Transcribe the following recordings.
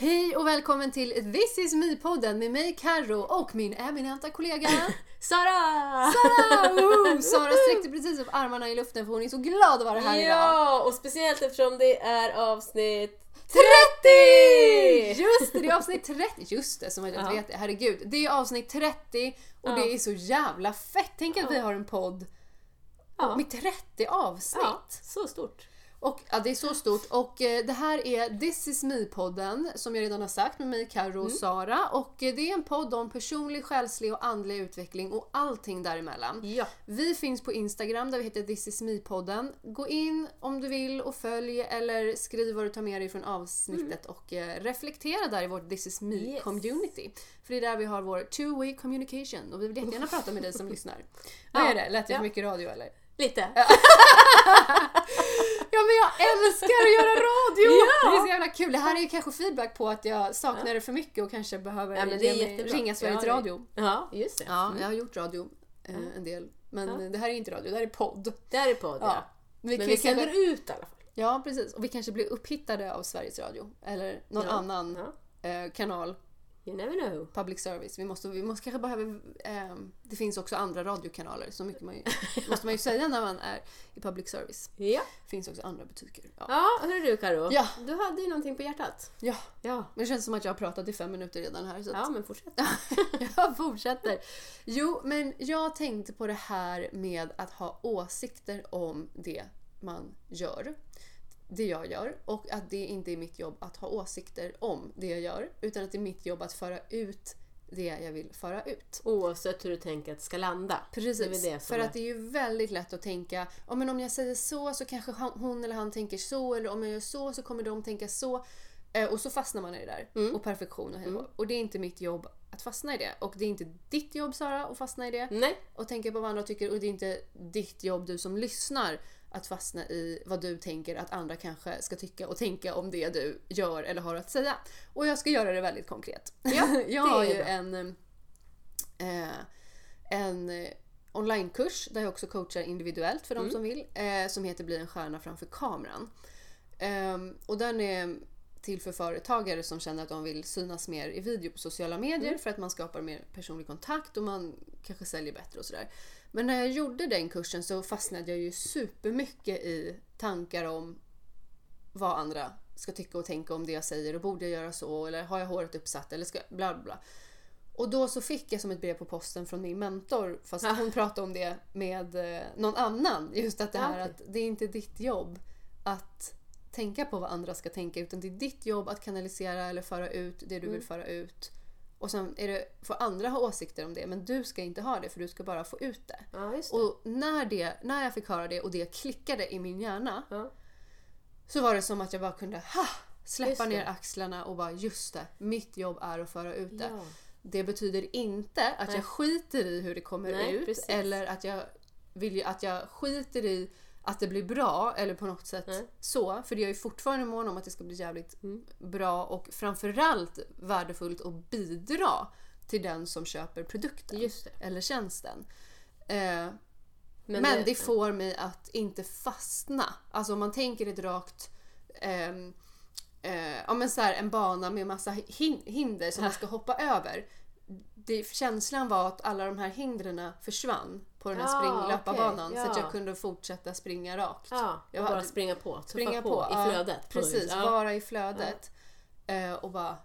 Hej och välkommen till This is me-podden med mig Karo och min eminenta kollega Sara! Sara! Woho! Sara sträckte precis upp armarna i luften för hon är så glad att vara här idag. Ja, och speciellt eftersom det är avsnitt 30! Just det, det är avsnitt 30. Just det, som att jag inte vet det. Herregud. Det är avsnitt 30 och Ja. det är så jävla fett. Tänk att Ja. vi har en podd Ja. med 30 avsnitt. ja, så stort. Och, ja, det är så stort. Och eh, det här är This is me-podden som jag redan har sagt med mig, Karo Mm. och Sara. Och eh, det är en podd om personlig, själslig och andlig utveckling och allting däremellan. Ja. Vi finns på Instagram där vi heter This is me-podden. Gå in om du vill och följ eller skriv vad du tar med dig från avsnittet och eh, reflektera där i vårt This is me Mm. Yes. För det är där vi har vår two-way communication och vi vill jättegärna prata med dig som lyssnar. Vad Ja. är det? Lät det Ja. för mycket radio eller? Lite. Ja men jag älskar att göra radio! Ja. Det är så jävla kul. Det här är ju kanske feedback på att jag saknar det för mycket och kanske behöver Ja, ringa Sveriges Ja, Radio. Ja, just det. Ja, jag har gjort radio eh, en del. Men det här är inte radio, det här är podd. Det här är podd, ja. Vi Men kan vi ju kanske- sänder ut i alla fall. Ja precis, och vi kanske blir upphittade av Sveriges Radio. Eller någon annan eh, kanal, You never know. public service. Vi måste, vi måste kanske behöver... Eh, det finns också andra radiokanaler, så mycket man ju, måste man ju säga när man är i public service. Ja. Det finns också andra butiker. Ja. Ja, hörru du Karo. Ja. Du hade ju någonting på hjärtat. ja. Ja. Men det känns som att jag har pratat i fem minuter redan här. Så att- Ja, men fortsätt. Jag fortsätter. Jo, men jag tänkte på det här med att ha åsikter om det man gör. Det jag gör. Och att det inte är mitt jobb att ha åsikter om det jag gör. Utan att det är mitt jobb att föra ut det jag vill föra ut. Oavsett hur du tänker att det ska landa. Precis, Det det för är- att det är ju väldigt lätt att tänka ja, men om jag säger så så kanske hon eller han tänker så eller om jag gör så så kommer de tänka så. Eh, och så fastnar man i det där. Mm. Och perfektion och hej hå. Och det är inte mitt jobb att fastna i det. Och det är inte ditt jobb Sara att fastna i det. Nej. Och tänka på vad andra tycker. Och det är inte ditt jobb du som lyssnar att fastna i vad du tänker att andra kanske ska tycka och tänka om det du gör eller har att säga. Och jag ska göra det väldigt konkret. Ja, jag har ju bra. en, eh, en eh, onlinekurs där jag också coachar individuellt för de Mm. som vill. Eh, som heter Bli en stjärna framför kameran. Ehm, och den är till för företagare som känner att de vill synas mer i video på sociala medier Mm. för att man skapar mer personlig kontakt och man kanske säljer bättre och sådär. Men när jag gjorde den kursen så fastnade jag ju supermycket i tankar om vad andra ska tycka och tänka om det jag säger och borde jag göra så eller har jag håret uppsatt eller ska bla bla. Och då så fick jag som ett brev på posten från min mentor fast Ah. hon pratade om det med eh, någon annan. Just att det här Ah, okej. att det är inte ditt jobb att tänka på vad andra ska tänka utan det är ditt jobb att kanalisera eller föra ut det du Mm. vill föra ut. Och sen det, får andra ha åsikter om det men du ska inte ha det för du ska bara få ut det. Ja, det. Och när, det, när jag fick höra det och det klickade i min hjärna Ja. så var det som att jag bara kunde ha, släppa ner axlarna och bara just det, mitt jobb är att föra ut det. Ja. Det betyder inte att Nej. jag skiter i hur det kommer Nej, ut precis. eller att jag, vill, att jag skiter i att det blir bra eller på något sätt Nej. så. För jag är fortfarande mån om att det ska bli jävligt Mm. bra och framförallt värdefullt att bidra till den som köper produkten eller tjänsten. Eh, men, det- det, får mig att inte fastna. Alltså om man tänker ett rakt ehm, eh, ja, men så här, en bana med massa hin- hinder som man ska hoppa över. Det, känslan var att alla de här hindren försvann på den här Ah, spring löparbanan okej, så att ja. jag kunde fortsätta springa rakt. Ja, Jag bara hade- springa på. Springa på, på, i ja, flödet. något Precis. Ja. vara i flödet. Eh, och bara...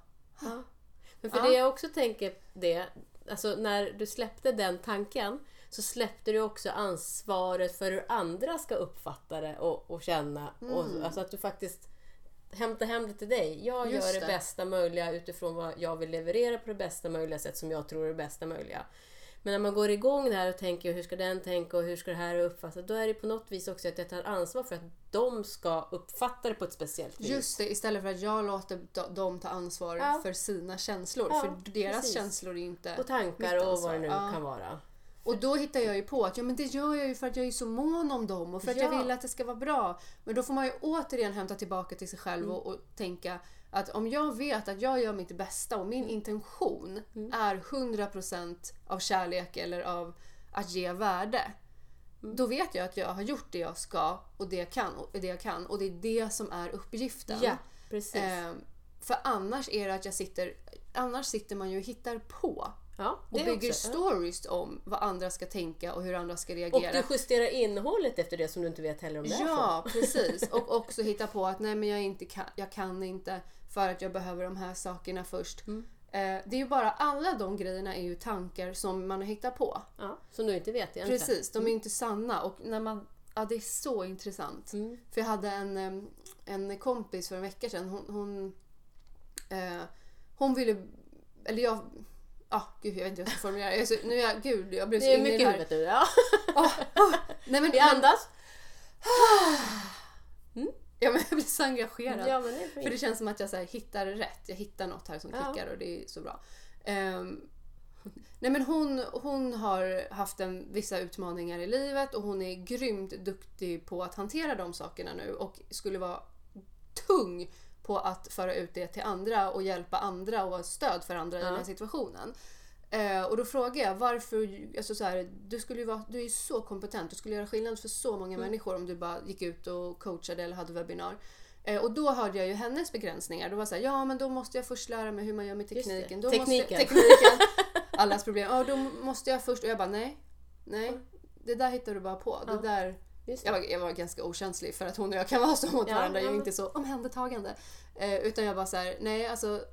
Ja. Men för Ja. det jag också tänker det, alltså när du släppte den tanken så släppte du också ansvaret för hur andra ska uppfatta det och, och känna. Och, alltså att du faktiskt hämtar hem det till dig. Jag Just gör det, det. bästa möjliga utifrån vad jag vill leverera på det bästa möjliga sätt som jag tror är det bästa möjliga. Men när man går igång där och tänker hur ska den tänka och hur ska det här uppfattas? Då är det på något vis också att jag tar ansvar för att de ska uppfatta det på ett speciellt vis. Just det, istället för att jag låter de- dem ta ansvar Ja. för sina känslor. Ja, för deras precis. känslor är inte och tankar och vad det nu Ja. kan vara. Och då hittar jag ju på att ja, men det gör jag ju för att jag är så mån om dem och för att jag Ja. vill att det ska vara bra. Men då får man ju återigen hämta tillbaka till sig själv Mm. och, och tänka att om jag vet att jag gör mitt bästa och Mm. min intention är 100% av kärlek eller av att ge värde. Mm. Då vet jag att jag har gjort det jag ska och det jag kan och det jag kan och det är det som är uppgiften. Ja, precis. Eh, För annars är det att jag sitter, annars sitter man ju och hittar på. Ja, Och det bygger också. Ja. stories om vad andra ska tänka och hur andra ska Och reagera. du justerar innehålet efter det som du inte vet heller om det. Ja, precis. Och också hitta på att nej men jag, inte kan, jag kan inte för att jag behöver de här sakerna först. Mm. Eh, det är ju bara, alla de grejerna är ju tankar som man har hittat på. Ja, som du inte vet egentligen. Precis, de är ju inte sanna. Och när man, ja, det är så intressant. Mm. För jag hade en, en kompis för en vecka sedan. Hon, hon, eh, hon ville, eller jag, ah, gud jag vet inte hur jag ska formulera det. Nu är jag, gud jag blev så Det är inne i mycket det här. huvudet nu. Ja. Ah, ah. Nej, men, Vi men, andas. ja, men jag blir så engagerad. Ja, men det För det känns som att jag så här, hittar rätt. Jag hittar något här som Ja. klickar och det är så bra. Ehm, nej men hon, hon har haft en, vissa utmaningar i livet och hon är grymt duktig på att hantera de sakerna nu och skulle vara tung på att föra ut det till andra och hjälpa andra och vara stöd för andra i Ja. den här situationen. Eh, och då frågar jag varför, alltså så här, du, skulle ju vara, du är ju så kompetent, du skulle göra skillnad för så många människor om du bara gick ut och coachade eller hade webbinar. Eh, och då hörde jag ju hennes begränsningar. Då var så här, ja men då måste jag först lära mig hur man gör med tekniken. Då Tekniken. Måste, tekniken. Allas problem. Ja, då måste jag först... Och jag bara nej, nej. Det där hittar du bara på. Ja. Det där... Jag var, jag var ganska okänslig för att hon och jag kan vara så mot Ja, varandra. Jag är inte så omhändertagande. Eh, utan jag bara så här, nej alltså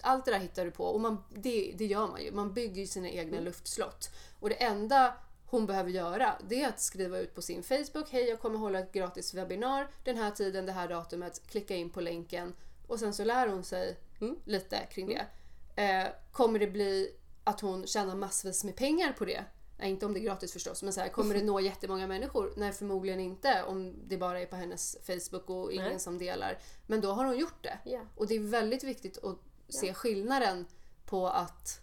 allt det där hittar du på och man, det, det gör man ju. Man bygger ju sina egna Mm. luftslott. Och det enda hon behöver göra det är att skriva ut på sin Facebook. Hej, jag kommer hålla ett gratis webbinar den här tiden, det här datumet. Klicka in på länken och sen så lär hon sig Mm. lite kring det. Eh, kommer det bli att hon tjänar massvis med pengar på det? Nej, inte om det är gratis förstås, men så här, kommer det nå jättemånga människor? Nej, förmodligen inte om det bara är på hennes Facebook och ingen Nej. som delar. Men då har hon gjort det. Ja. Och det är väldigt viktigt att se skillnaden på att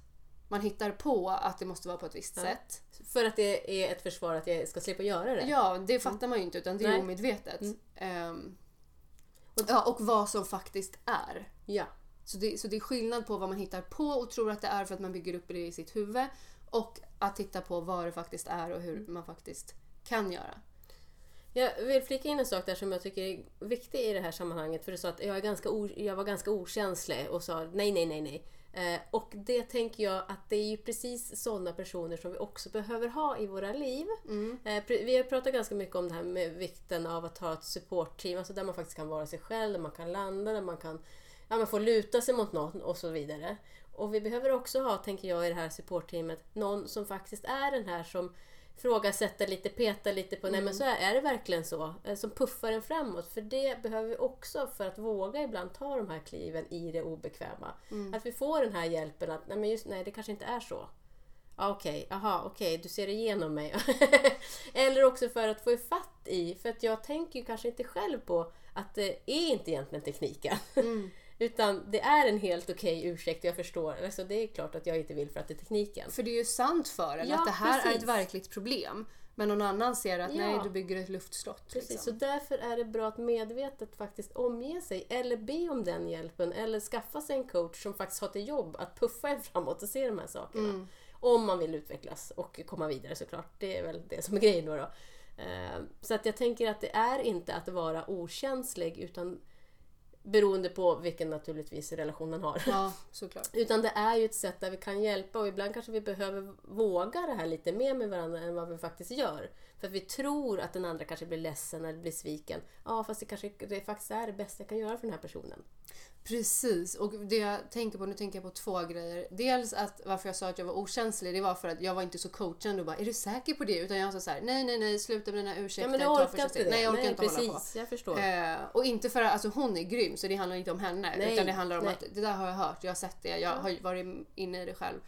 man hittar på att det måste vara på ett visst Ja. sätt. För att det är ett försvar att jag ska slippa göra det. Ja, det fattar man ju inte utan det är Nej. omedvetet. Mm. Ehm, Och- ja, och vad som faktiskt är. Ja. Så det, så det är skillnad på vad man hittar på och tror att det är för att man bygger upp det i sitt huvud och att titta på vad det faktiskt är och hur man faktiskt kan göra. Jag vill flika in en sak där som jag tycker är viktig i det här sammanhanget. För du sa att jag, är ganska o, jag var ganska okänslig och sa nej, nej, nej, nej. Eh, och det tänker jag att det är ju precis sådana personer som vi också behöver ha i våra liv. Mm. Eh, vi har pratat ganska mycket om det här med vikten av att ha ett supportteam, alltså där man faktiskt kan vara sig själv, där man kan landa, där man kan ja, man får luta sig mot någon och så vidare. Och vi behöver också ha, tänker jag, i det här supportteamet, någon som faktiskt är den här som frågasätter lite, petar lite på, nej men så är, är det verkligen så? Eh, Som puffar en framåt. För det behöver vi också för att våga ibland ta de här kliven i det obekväma. Att vi får den här hjälpen att, nej men just nej, det kanske inte är så. Ja, Okej, aha, okej, du ser igenom mig. Eller också för att få ifatt i, för att jag tänker ju kanske inte själv på att det är inte egentligen tekniken. Utan det är en helt okej ursäkt, jag förstår. Alltså det är klart att jag inte vill för att det är tekniken. För det är ju sant för en Ja, att det här är precis. ett verkligt problem. Men någon annan ser att Ja. nej, du bygger ett luftslott. Precis, liksom. så därför är det bra att medvetet faktiskt omge sig eller be om den hjälpen eller skaffa sig en coach som faktiskt har till jobb att puffa en framåt och se de här sakerna. Mm. Om man vill utvecklas och komma vidare såklart. Det är väl det som är grejen då. då. Eh, Så att jag tänker att det är inte att vara okänslig utan beroende på vilken naturligtvis relation man har. Ja, såklart. Utan det är ju ett sätt där vi kan hjälpa och ibland kanske vi behöver våga det här lite mer med varandra än vad vi faktiskt gör. För att vi tror att den andra kanske blir ledsen eller blir sviken. Ja, fast det kanske det faktiskt är det bästa jag kan göra för den här personen. Precis, och det jag tänker på, nu tänker jag på två grejer. Dels att varför jag sa att jag var okänslig, det var för att jag var inte så coachande och bara är du säker på det? Utan jag sa så här, nej nej nej sluta med dina ursäkter. Ja, men du orkar inte steget." det. Nej jag orkar inte precis, hålla på. jag förstår. Eh, och inte för att alltså, hon är grym så det handlar inte om henne. Nej, utan det handlar om nej. att det där har jag hört, jag har sett det, jag har varit inne i det själv.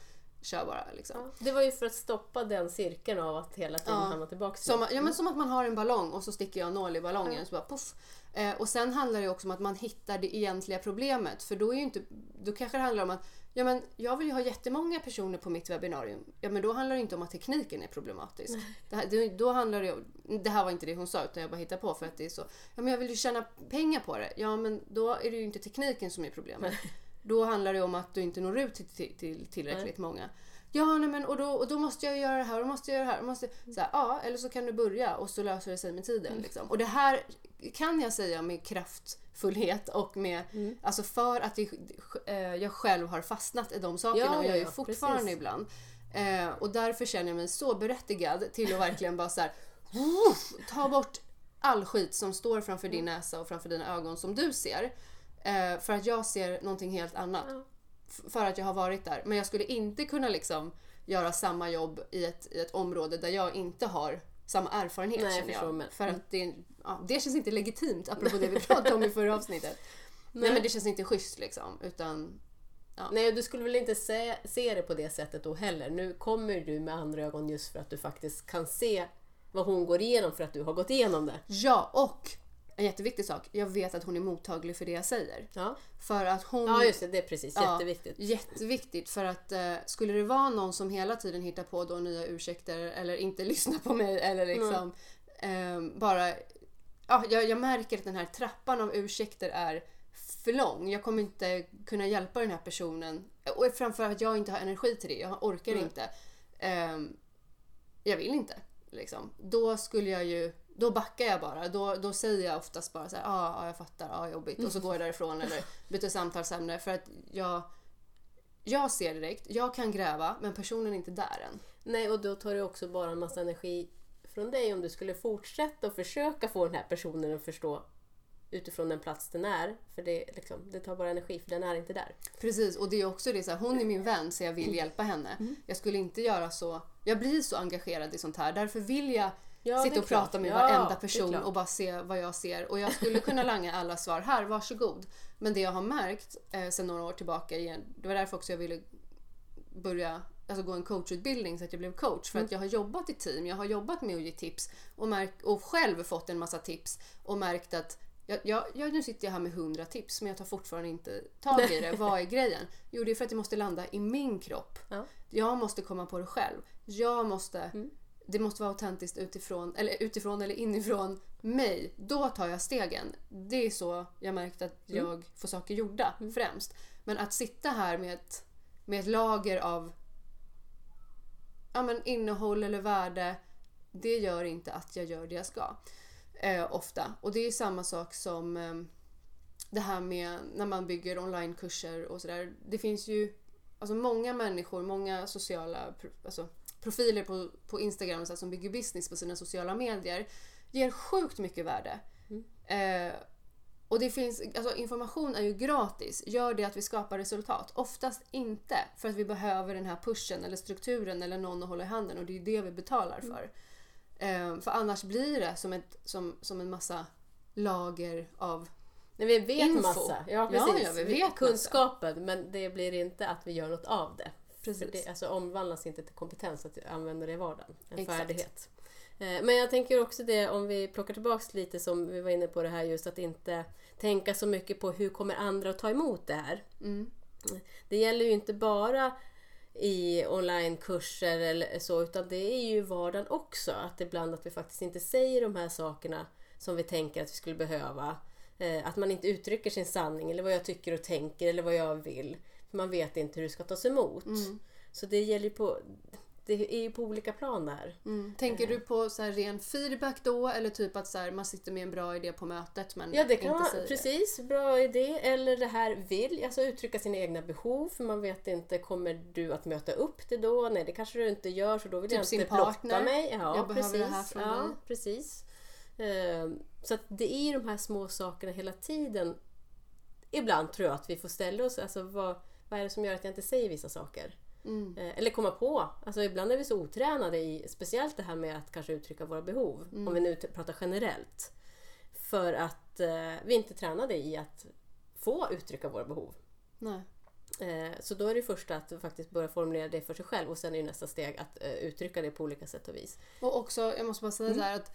Kör bara liksom. Ja, det var ju för att stoppa den cirkeln av att hela tiden Ja. hamna tillbaka till Som, ja, men som att man har en ballong och så sticker jag en nål i ballongen och så bara puff. Eh, och sen handlar det också om att man hittar det egentliga problemet. För då är inte, då kanske det handlar om att ja, men jag vill ju ha jättemånga personer på mitt webbinarium. Ja men då handlar det inte om att tekniken är problematisk. Det här, det, då handlar det om, det här var inte det hon sa utan jag bara hittar på för att det är så. Ja men jag vill ju tjäna pengar på det. Ja men då är det ju inte tekniken som är problemet. Då handlar det om att du inte når ut till, till, till tillräckligt många. Ja, nej, men och då, och då måste jag göra det här och då måste jag göra det här. Måste, så här ja, eller så kan du börja och så löser det sig med tiden. Mm. Liksom. Och det här kan jag säga med kraftfullhet och med, Mm. alltså för att jag, eh, jag själv har fastnat i de sakerna Ja, och jag ja, fortfarande precis. ibland. Eh, och därför känner jag mig så berättigad till att verkligen bara så här, ta bort all skit som står framför din Mm. näsa och framför dina ögon som du ser. Eh, för att jag ser någonting helt annat. Ja. F- För att jag har varit där. Men jag skulle inte kunna liksom göra samma jobb i ett, i ett område där jag inte har samma erfarenhet Nej, känner jag. men- För att det, ja, det känns inte legitimt apropå det vi pratade om i förra avsnittet. Nej. men det känns inte schysst liksom. Utan Nej, du skulle väl inte se, se det på det sättet då heller. Nu kommer du med andra ögon just för att du faktiskt kan se vad hon går igenom för att du har gått igenom det. ja, och en jätteviktig sak. Jag vet att hon är mottaglig för det jag säger. Ja, För att hon... ja just det. Det är precis Ja, jätteviktigt. Jätteviktigt för att eh, skulle det vara någon som hela tiden hittar på då nya ursäkter eller inte lyssnar på mig eller liksom eh, bara... Ja, jag, jag märker att den här trappan av ursäkter är för lång. Jag kommer inte kunna hjälpa den här personen. Och framförallt att jag inte har energi till det. Jag orkar Mm. inte. Eh, jag vill inte. Liksom. Då skulle jag ju... Då backar jag bara. Då, då säger jag oftast bara så här, ah, ja jag fattar, ja jobbigt. Och så går jag därifrån eller byter samtalsämne. För att jag, jag ser direkt, jag kan gräva men personen är inte där än. Nej, och då tar det också bara en massa energi från dig om du skulle fortsätta och försöka få den här personen att förstå utifrån den plats den är. För det, liksom, det tar bara energi, för den är inte där. Precis, och det är också det så här, hon är min vän så jag vill hjälpa henne. Mm. Jag skulle inte göra så, jag blir så engagerad i sånt här. Därför vill jag Ja, sitta och klart. prata med Ja, varenda person och bara se vad jag ser. Och jag skulle kunna langa alla svar, här varsågod. Men det jag har märkt eh, sedan några år tillbaka igen, det var därför också jag ville börja alltså gå en coachutbildning så att jag blev coach. För att jag har jobbat i team, jag har jobbat med att ge tips och, märk, och själv fått en massa tips och märkt att jag, jag, jag, nu sitter jag här med 100 tips men jag tar fortfarande inte tag i det. Vad är grejen? Jo, det är för att det måste landa i min kropp. Ja. Jag måste komma på det själv. Jag måste... Mm. Det måste vara autentiskt utifrån eller, utifrån eller inifrån mig. Då tar jag stegen. Det är så jag märkt att Mm. jag får saker gjorda främst. Men att sitta här med ett, med ett lager av ja, men innehåll eller värde, det gör inte att jag gör det jag ska. Eh, ofta. Och det är samma sak som eh, det här med när man bygger onlinekurser och sådär. Det finns ju alltså många människor, många sociala alltså, profiler på, på Instagram så här, som bygger business på sina sociala medier ger sjukt mycket värde. Eh, och det finns, alltså information är ju gratis. Gör det att vi skapar resultat? Oftast inte. För att vi behöver den här pushen eller strukturen eller någon att hålla i handen och det är det vi betalar för. Eh, för annars blir det som, ett, som, som en massa lager av... Nej, vi vet Info. massa. Ja, Ja, precis. ja, vi vet massa. kunskapen, men det blir inte att vi gör något av det. Precis. Det alltså, omvandlas inte till kompetens att använda det i vardagen. En Exakt. färdighet. Eh, Men jag tänker också det om vi plockar tillbaks lite som vi var inne på det här just att inte tänka så mycket på hur kommer andra att ta emot det här. Mm. Det gäller ju inte bara i onlinekurser eller så utan det är ju vardagen också. Att ibland att vi faktiskt inte säger de här sakerna som vi tänker att vi skulle behöva. Eh, Att man inte uttrycker sin sanning eller vad jag tycker och tänker eller vad jag vill. Man vet inte hur det ska tas emot. Så det gäller på, det är ju på olika plan där. Mm. Tänker du på så ren feedback då eller typ att så här, man sitter med en bra idé på mötet men Ja, det kan inte vara säger precis. Bra idé. Eller det här vill, alltså uttrycka sina egna behov. För man vet inte, kommer du att möta upp det då? Nej, det kanske du inte gör så då vill Typ jag inte blotta mig. Ja, Jag behöver precis. det här från ja, dig. precis. Ehm, Så det är de här små sakerna hela tiden. Ibland tror jag att vi får ställa oss, alltså vad, vad är det som gör att jag inte säger vissa saker? Mm. Eh, Eller komma på. Alltså ibland är vi så otränade i speciellt det här med att kanske uttrycka våra behov. Mm. Om vi nu t- pratar generellt. För att eh, vi är inte tränade i att få uttrycka våra behov. Nej. Eh, så då är det första att faktiskt börja formulera det för sig själv och sen är nästa steg att eh, uttrycka det på olika sätt och vis. Och också, jag måste bara säga Mm. här att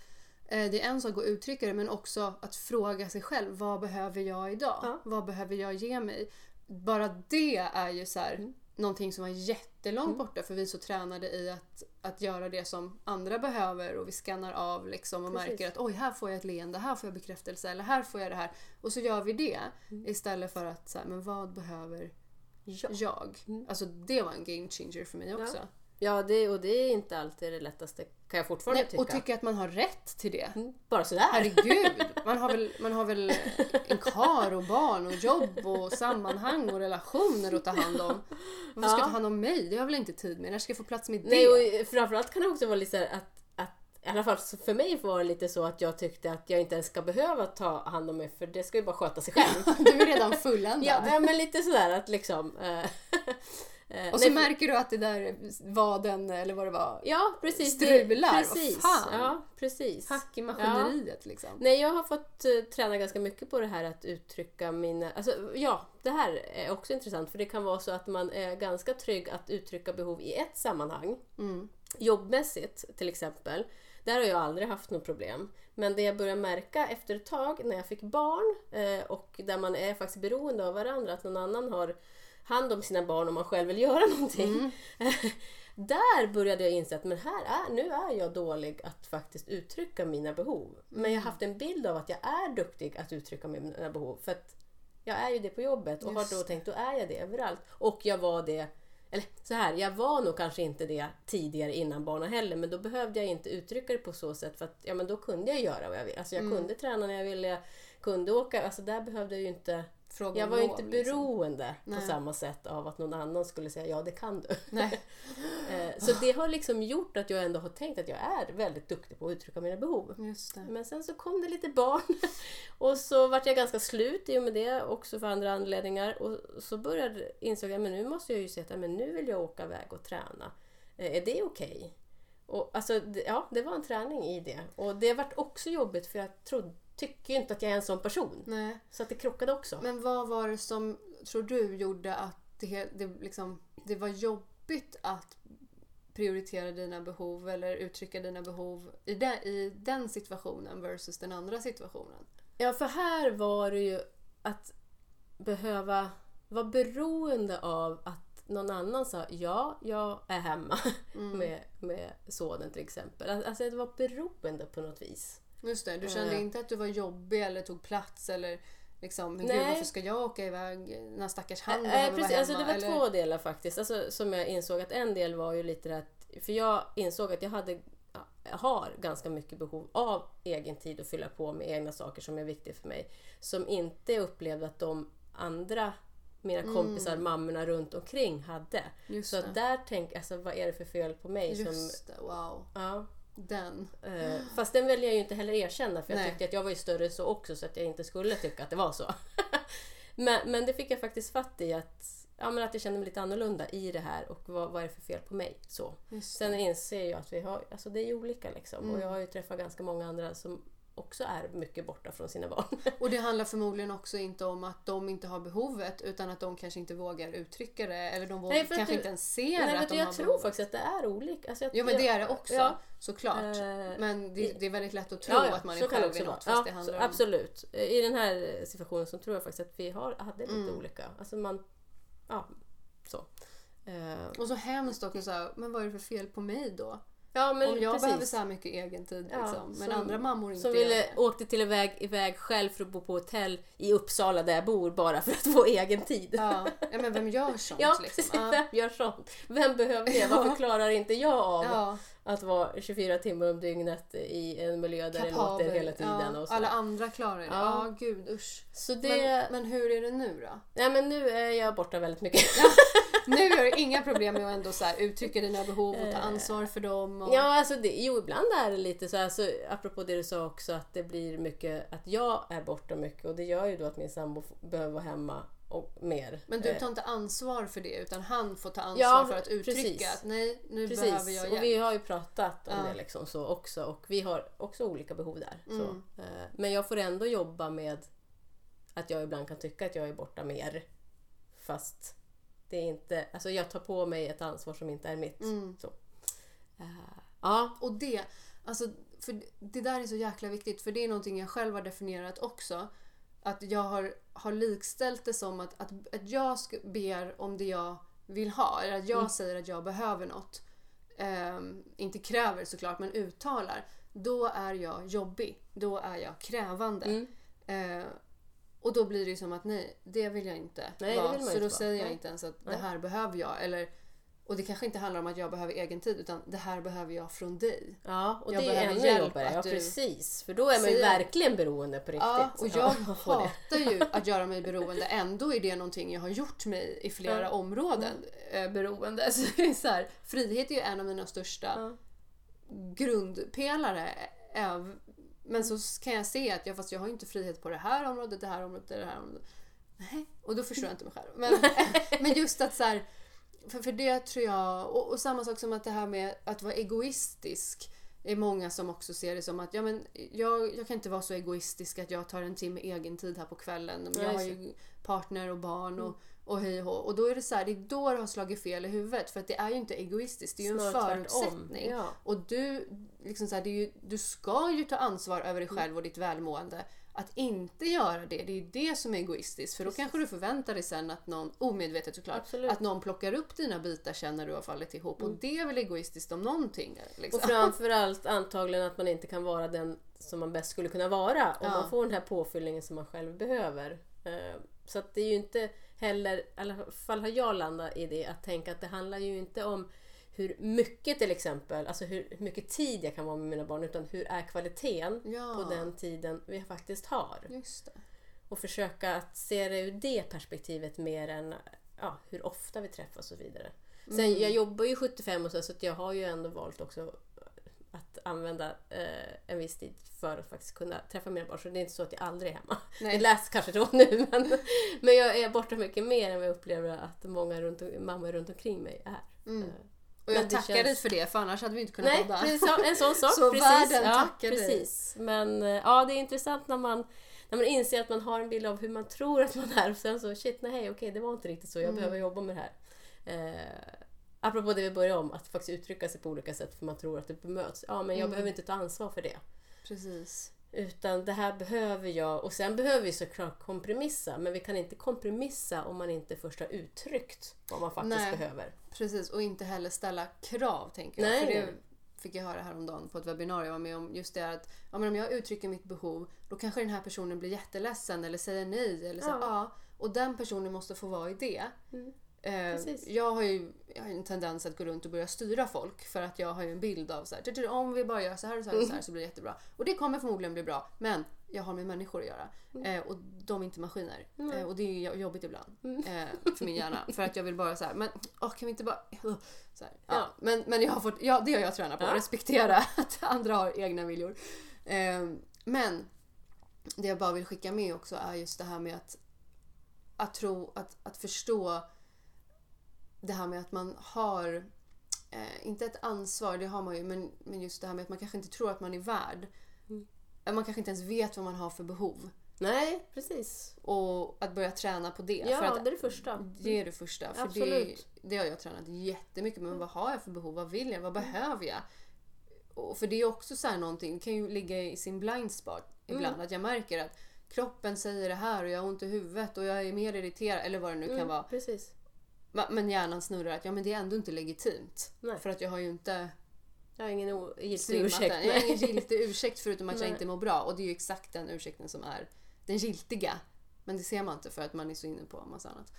eh, det är en sak att uttrycka det men också att fråga sig själv. Vad behöver jag idag? Ja. Vad behöver jag ge mig? Bara det är ju så här, Mm. någonting som var jättelångt borta för vi är så tränade i att, att göra det som andra behöver och vi skannar av liksom och Precis. märker att oj, här får jag ett leende, här får jag bekräftelse eller här får jag det här. Och så gör vi det Mm. istället för att så här, men vad behöver Ja. jag. Mm. Alltså det var en game changer för mig också. Ja, det, och det är inte alltid det lättaste kan jag fortfarande Nej, tycka. och tycka att man har rätt till det. Mm, Bara sådär. Herregud! Man har, väl, man har väl en kar och barn och jobb och sammanhang och relationer att ta hand om. Varför ska Ja. jag ta hand om mig? Det har jag väl inte tid med. När ska jag få plats med det? Nej, och framförallt kan det också vara lite att, att i alla fall för mig var det lite så att jag tyckte att jag inte ens ska behöva ta hand om mig för det ska ju bara sköta sig själv. Du är redan fulländad. ja, ja, men lite sådär att liksom... eh, och så nej, märker du att det där var den, eller vad det var, Ja, precis. det- strular. Vad Precis. Ja, precis. hack i maskineriet liksom. Nej, jag har fått eh, träna ganska mycket på det här att uttrycka mina... Alltså, ja, det här är också intressant för det kan vara så att man är ganska trygg att uttrycka behov i ett sammanhang. Mm. Jobbmässigt till exempel. Där har jag aldrig haft något problem. Men det jag började märka efter ett tag när jag fick barn eh, och där man är faktiskt beroende av varandra, att någon annan har hand om sina barn och man själv vill göra någonting. Där började jag inse att men här är, nu är jag dålig att faktiskt uttrycka mina behov. Men jag har haft en bild av att jag är duktig att uttrycka mina behov. För att jag är ju det på jobbet och Just har då tänkt då är jag det överallt. Och jag var det, eller så här, jag var nog kanske inte det tidigare innan barnen heller men då behövde jag inte uttrycka det på så sätt för att ja men då kunde jag göra vad jag ville. Alltså jag kunde träna när jag ville, jag kunde åka, alltså där behövde jag ju inte Fråga jag var ju inte liksom. beroende på Nej. samma sätt av att någon annan skulle säga ja det kan du. Eh, Så det har liksom gjort att jag ändå har tänkt att jag är väldigt duktig på att uttrycka mina behov. Men sen så kom det lite barn och så vart jag ganska slut i och med det också för andra anledningar. Och så började insåg jag men nu måste jag ju säga att men nu vill jag åka iväg och träna. Eh, Är det okej? Och alltså, ja, det var en träning i det. Och det vart också jobbigt för jag trodde, tycker ju inte att jag är en sån person. Nej. Så att det krockade också. Men vad var det som, tror du, gjorde att det, det, liksom, det var jobbigt att prioritera dina behov eller uttrycka dina behov i den, i den situationen versus den andra situationen? Ja, för här var det ju att behöva vara beroende av att någon annan sa ja, jag är hemma med, med sonen till exempel. Alltså det var beroende på något vis. Just det, du kände Eh. inte att du var jobbig eller tog plats eller liksom, men gud Nej. varför ska jag åka iväg när stackars han Nej, behöver precis. vara Alltså, hemma? det var eller? två delar faktiskt. Alltså, som jag insåg att en del var ju lite att... För jag insåg att jag hade har ganska mycket behov av egen tid att fylla på med egna saker som är viktiga för mig. Som inte upplevde att de andra, mina kompisar, mammorna runt omkring hade. Mm. Just Så där tänkte jag, alltså, vad är det för fel på mig? Som, Just det, wow. ja, Den. eh, fast den väljer jag ju inte heller erkänna för jag Nej. tyckte att jag var ju större så också så att jag inte skulle tycka att det var så. men, men det fick jag faktiskt fatt i att, ja, men att jag kände mig lite annorlunda i det här och vad, vad är det för fel på mig? Så. Sen inser jag att vi har, alltså det är olika liksom. Mm. Och jag har ju träffat ganska många andra som också är mycket borta från sina barn. Och det handlar förmodligen också inte om att de inte har behovet utan att de kanske inte vågar uttrycka det eller de vågar, Nej, kanske du- inte ens ser Nej, att de du, jag har tror behovet. faktiskt att det är olika. Alltså jag, Jo men det är det jag- också, Ja, såklart. Eh, men det, det är väldigt lätt att tro Ja, ja, att man är själv i något fast det handlar så, om... Absolut. I den här situationen så tror jag faktiskt att vi har, hade lite Mm. olika. Alltså man, ja, så. Eh, Och så hemskt också så här, men vad är det för fel på mig då? Ja, men om jag precis. behöver så här mycket egen tid Ja, liksom, men som- andra mammor inte Som ville, åkte till iväg, iväg själv för att bo på hotell i Uppsala där jag bor bara för att få egen tid. Ja. ja, men vem gör sånt Ja, liksom? precis. Vem gör sånt? Vem behöver det? Varför klarar inte jag av att vara 24 timmar om dygnet i en miljö där det låter hela tiden? Ja, och så. alla andra klarar det. Ja, Ja. gud usch. Så det... Men, men hur är det nu då? Nej men nu är jag borta väldigt mycket. Nu har du inga problem med att ändå så här, uttrycka dina behov och ta ansvar för dem. Och... Ja, alltså det, jo ibland är det lite så här, så apropå det du sa också att det blir mycket, att jag är borta mycket och det gör ju då att min sambo behöver vara hemma och mer. Men du Eh, tar inte ansvar för det utan han får ta ansvar Ja, för att uttrycka precis. att nej, nu Precis, behöver jag och hjälp. vi har ju pratat om Ja. det liksom så också och vi har också olika behov där. Mm. Eh, Men jag får ändå jobba med att jag ibland kan tycka att jag är borta mer. Fast det är inte, alltså jag tar på mig ett ansvar som inte är mitt. Mm. Så. Eh, Ja, Och det, alltså, för det där är så jäkla viktigt för det är någonting jag själv har definierat också. Att jag har, har likställt det som att, att, att jag ber om det jag vill ha. Eller att jag Mm. säger att jag behöver något. Ehm, inte kräver såklart, men uttalar. Då är jag jobbig. Då är jag krävande. Mm. Eh, Och då blir det ju som att nej, det vill jag inte Nej, vara. så då säger jag Nej. inte ens att Nej. det här behöver jag. Eller, och det kanske inte handlar om att jag behöver egen tid utan det här behöver jag från dig. Ja, och Jag det är ännu jobbigare. Ja, du precis. För då är man ju verkligen beroende på riktigt. Ja, och jag det. hatar ju att göra mig beroende. Ändå är det någonting jag har gjort mig i flera Ja. områden eh, beroende. Så det är så här, frihet är ju en av mina största Ja. grundpelare. Men så kan jag se att jag, fast jag har inte frihet på det här området, det här området, det här området. Nej, och då förstår jag inte mig själv. Men, men just att så här, för, för det tror jag, och, och samma sak som att det här med att vara egoistisk är många som också ser det som att ja, men jag, jag kan inte vara så egoistisk att jag tar en timme egen tid här på kvällen. Men jag har ju partner och barn och, och hej och. Och då är det så här, det är då det har slagit fel i huvudet. För att det är ju inte egoistiskt, det är ju en Snarare tvärtom. förutsättning. Ja. Och du, liksom så här, det är ju, du ska ju ta ansvar över dig Mm. själv och ditt välmående. Att inte göra det, det är det som är egoistiskt. För då kanske du förväntar dig sen att någon, omedvetet såklart, Absolut. Mm. att någon plockar upp dina bitar sen när du har fallit ihop. Och det är väl egoistiskt om någonting. Liksom. Och framförallt antagligen att man inte kan vara den som man bäst skulle kunna vara om Ja. man får den här påfyllningen som man själv behöver. Eh, Så att det är ju inte heller, i alla fall har jag landat i det, att tänka att det handlar ju inte om hur mycket till exempel, alltså hur mycket tid jag kan vara med mina barn, utan hur är kvaliteten Ja. på den tiden vi faktiskt har. Och försöka att se det ur det perspektivet mer än ja, hur ofta vi träffas och så vidare. Sen, Mm. Jag jobbar ju 75 och så, så jag har ju ändå valt också att använda eh, en viss tid för att faktiskt kunna träffa mina barn. Så det är inte så att jag aldrig är hemma. Nej. Det lät kanske så nu men, men jag är borta mycket mer än vad jag upplever att många runt, mammor runt omkring mig är. Mm. Eh, Och jag tackar känns- dig för det, för annars hade vi inte kunnat Nej, podda. det är så- en sån sak. Så precis. världen ja, tackar dig. precis. Men eh, ja, det är intressant när man, när man inser att man har en bild av hur man tror att man är och sen så shit, nej okej, det var inte riktigt så. Jag Mm. behöver jobba med det här. Eh, apropå det vi började om, att faktiskt uttrycka sig på olika sätt för man tror att det bemöts. Ja, men jag Mm. behöver inte ta ansvar för det. Precis. Utan det här behöver jag och sen behöver vi såklart kompromissa men vi kan inte kompromissa om man inte först har uttryckt vad man faktiskt Nej. behöver. Precis, och inte heller ställa krav tänker jag. Nej, för det fick jag höra häromdagen på ett webbinarium jag var med om. Just det att ja, men om jag uttrycker mitt behov då kanske den här personen blir jätteledsen eller säger nej. Eller så, Ja. ja. och den personen måste få vara i det. Mm. Eh, Precis. jag har ju jag har en tendens att gå runt och börja styra folk för att jag har ju en bild av så här, "Du, du, om vi bara gör så här och så här och så här så blir det jättebra. Och det kommer förmodligen bli bra men jag har med människor att göra eh, och de är inte maskiner. Eh, och det är jobbigt ibland eh, för min hjärna för att jag vill bara så här, men åh, kan vi inte bara... uh, Så här, ja. Ja. Men, men jag har fått, ja, det har jag tränat på, Ja. respektera att andra har egna viljor. Eh, men det jag bara vill skicka med också är just det här med att, att tro, att, att förstå det här med att man har, eh, inte ett ansvar, det har man ju, men, men just det här med att man kanske inte tror att man är värd. Mm. Eh, Man kanske inte ens vet vad man har för behov. Nej, precis. Och att börja träna på det. Ja, det är det första. det är det första. För det, Absolut. det har jag tränat jättemycket med. Vad har jag för behov? Vad vill jag? Vad behöver jag? Och för det är också så här någonting, det kan ju ligga i sin blind spot ibland. Att jag märker att kroppen säger det här och jag har ont i huvudet och jag är mer irriterad eller vad det nu kan Mm, vara. Precis. Men hjärnan snurrar att ja men det är ändå inte legitimt. Nej. För att jag har ju inte Jag har ingen giltig ursäkt. Jag har ingen giltig ursäkt förutom att jag Nej. inte mår bra. Och det är ju exakt den ursäkten som är den giltiga. Men det ser man inte för att man är så inne på en massa annat.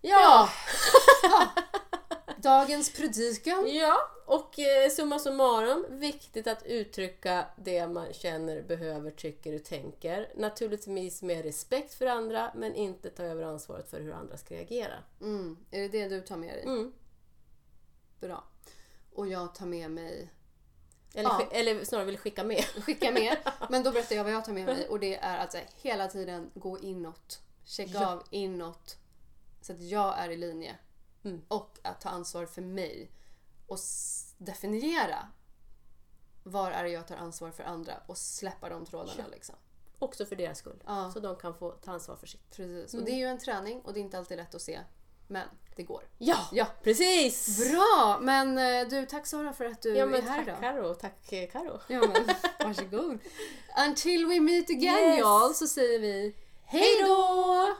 Ja! Dagens predikan. ja, och eh, summa summarum, viktigt att uttrycka det man känner, behöver, tycker och tänker. Naturligtvis med respekt för andra, men inte ta över ansvaret för hur andra ska reagera. Mm. Är det det du tar med dig? Mm. Bra. Och jag tar med mig, Eller, Ja. eller snarare vill skicka med. skicka med, men då berättar jag vad jag tar med mig och det är att så här, hela tiden gå inåt. Checka Ja. av inåt. Så att jag är i linje. Mm. Och att ta ansvar för mig. Och definiera var är det jag tar ansvar för andra och släppa de trådarna. Ja. Liksom. Också för deras skull. Ja. Så de kan få ta ansvar för sitt. Precis. Mm. Och det är ju en träning och det är inte alltid lätt att se. Men det går. Ja, Ja. precis! Bra! Men eh, du, tack Sara för att du Ja men är här tack idag. Karo, tack eh, Karo. Ja men varsågod. Until we meet again Yes. y'all så säger vi Hej då!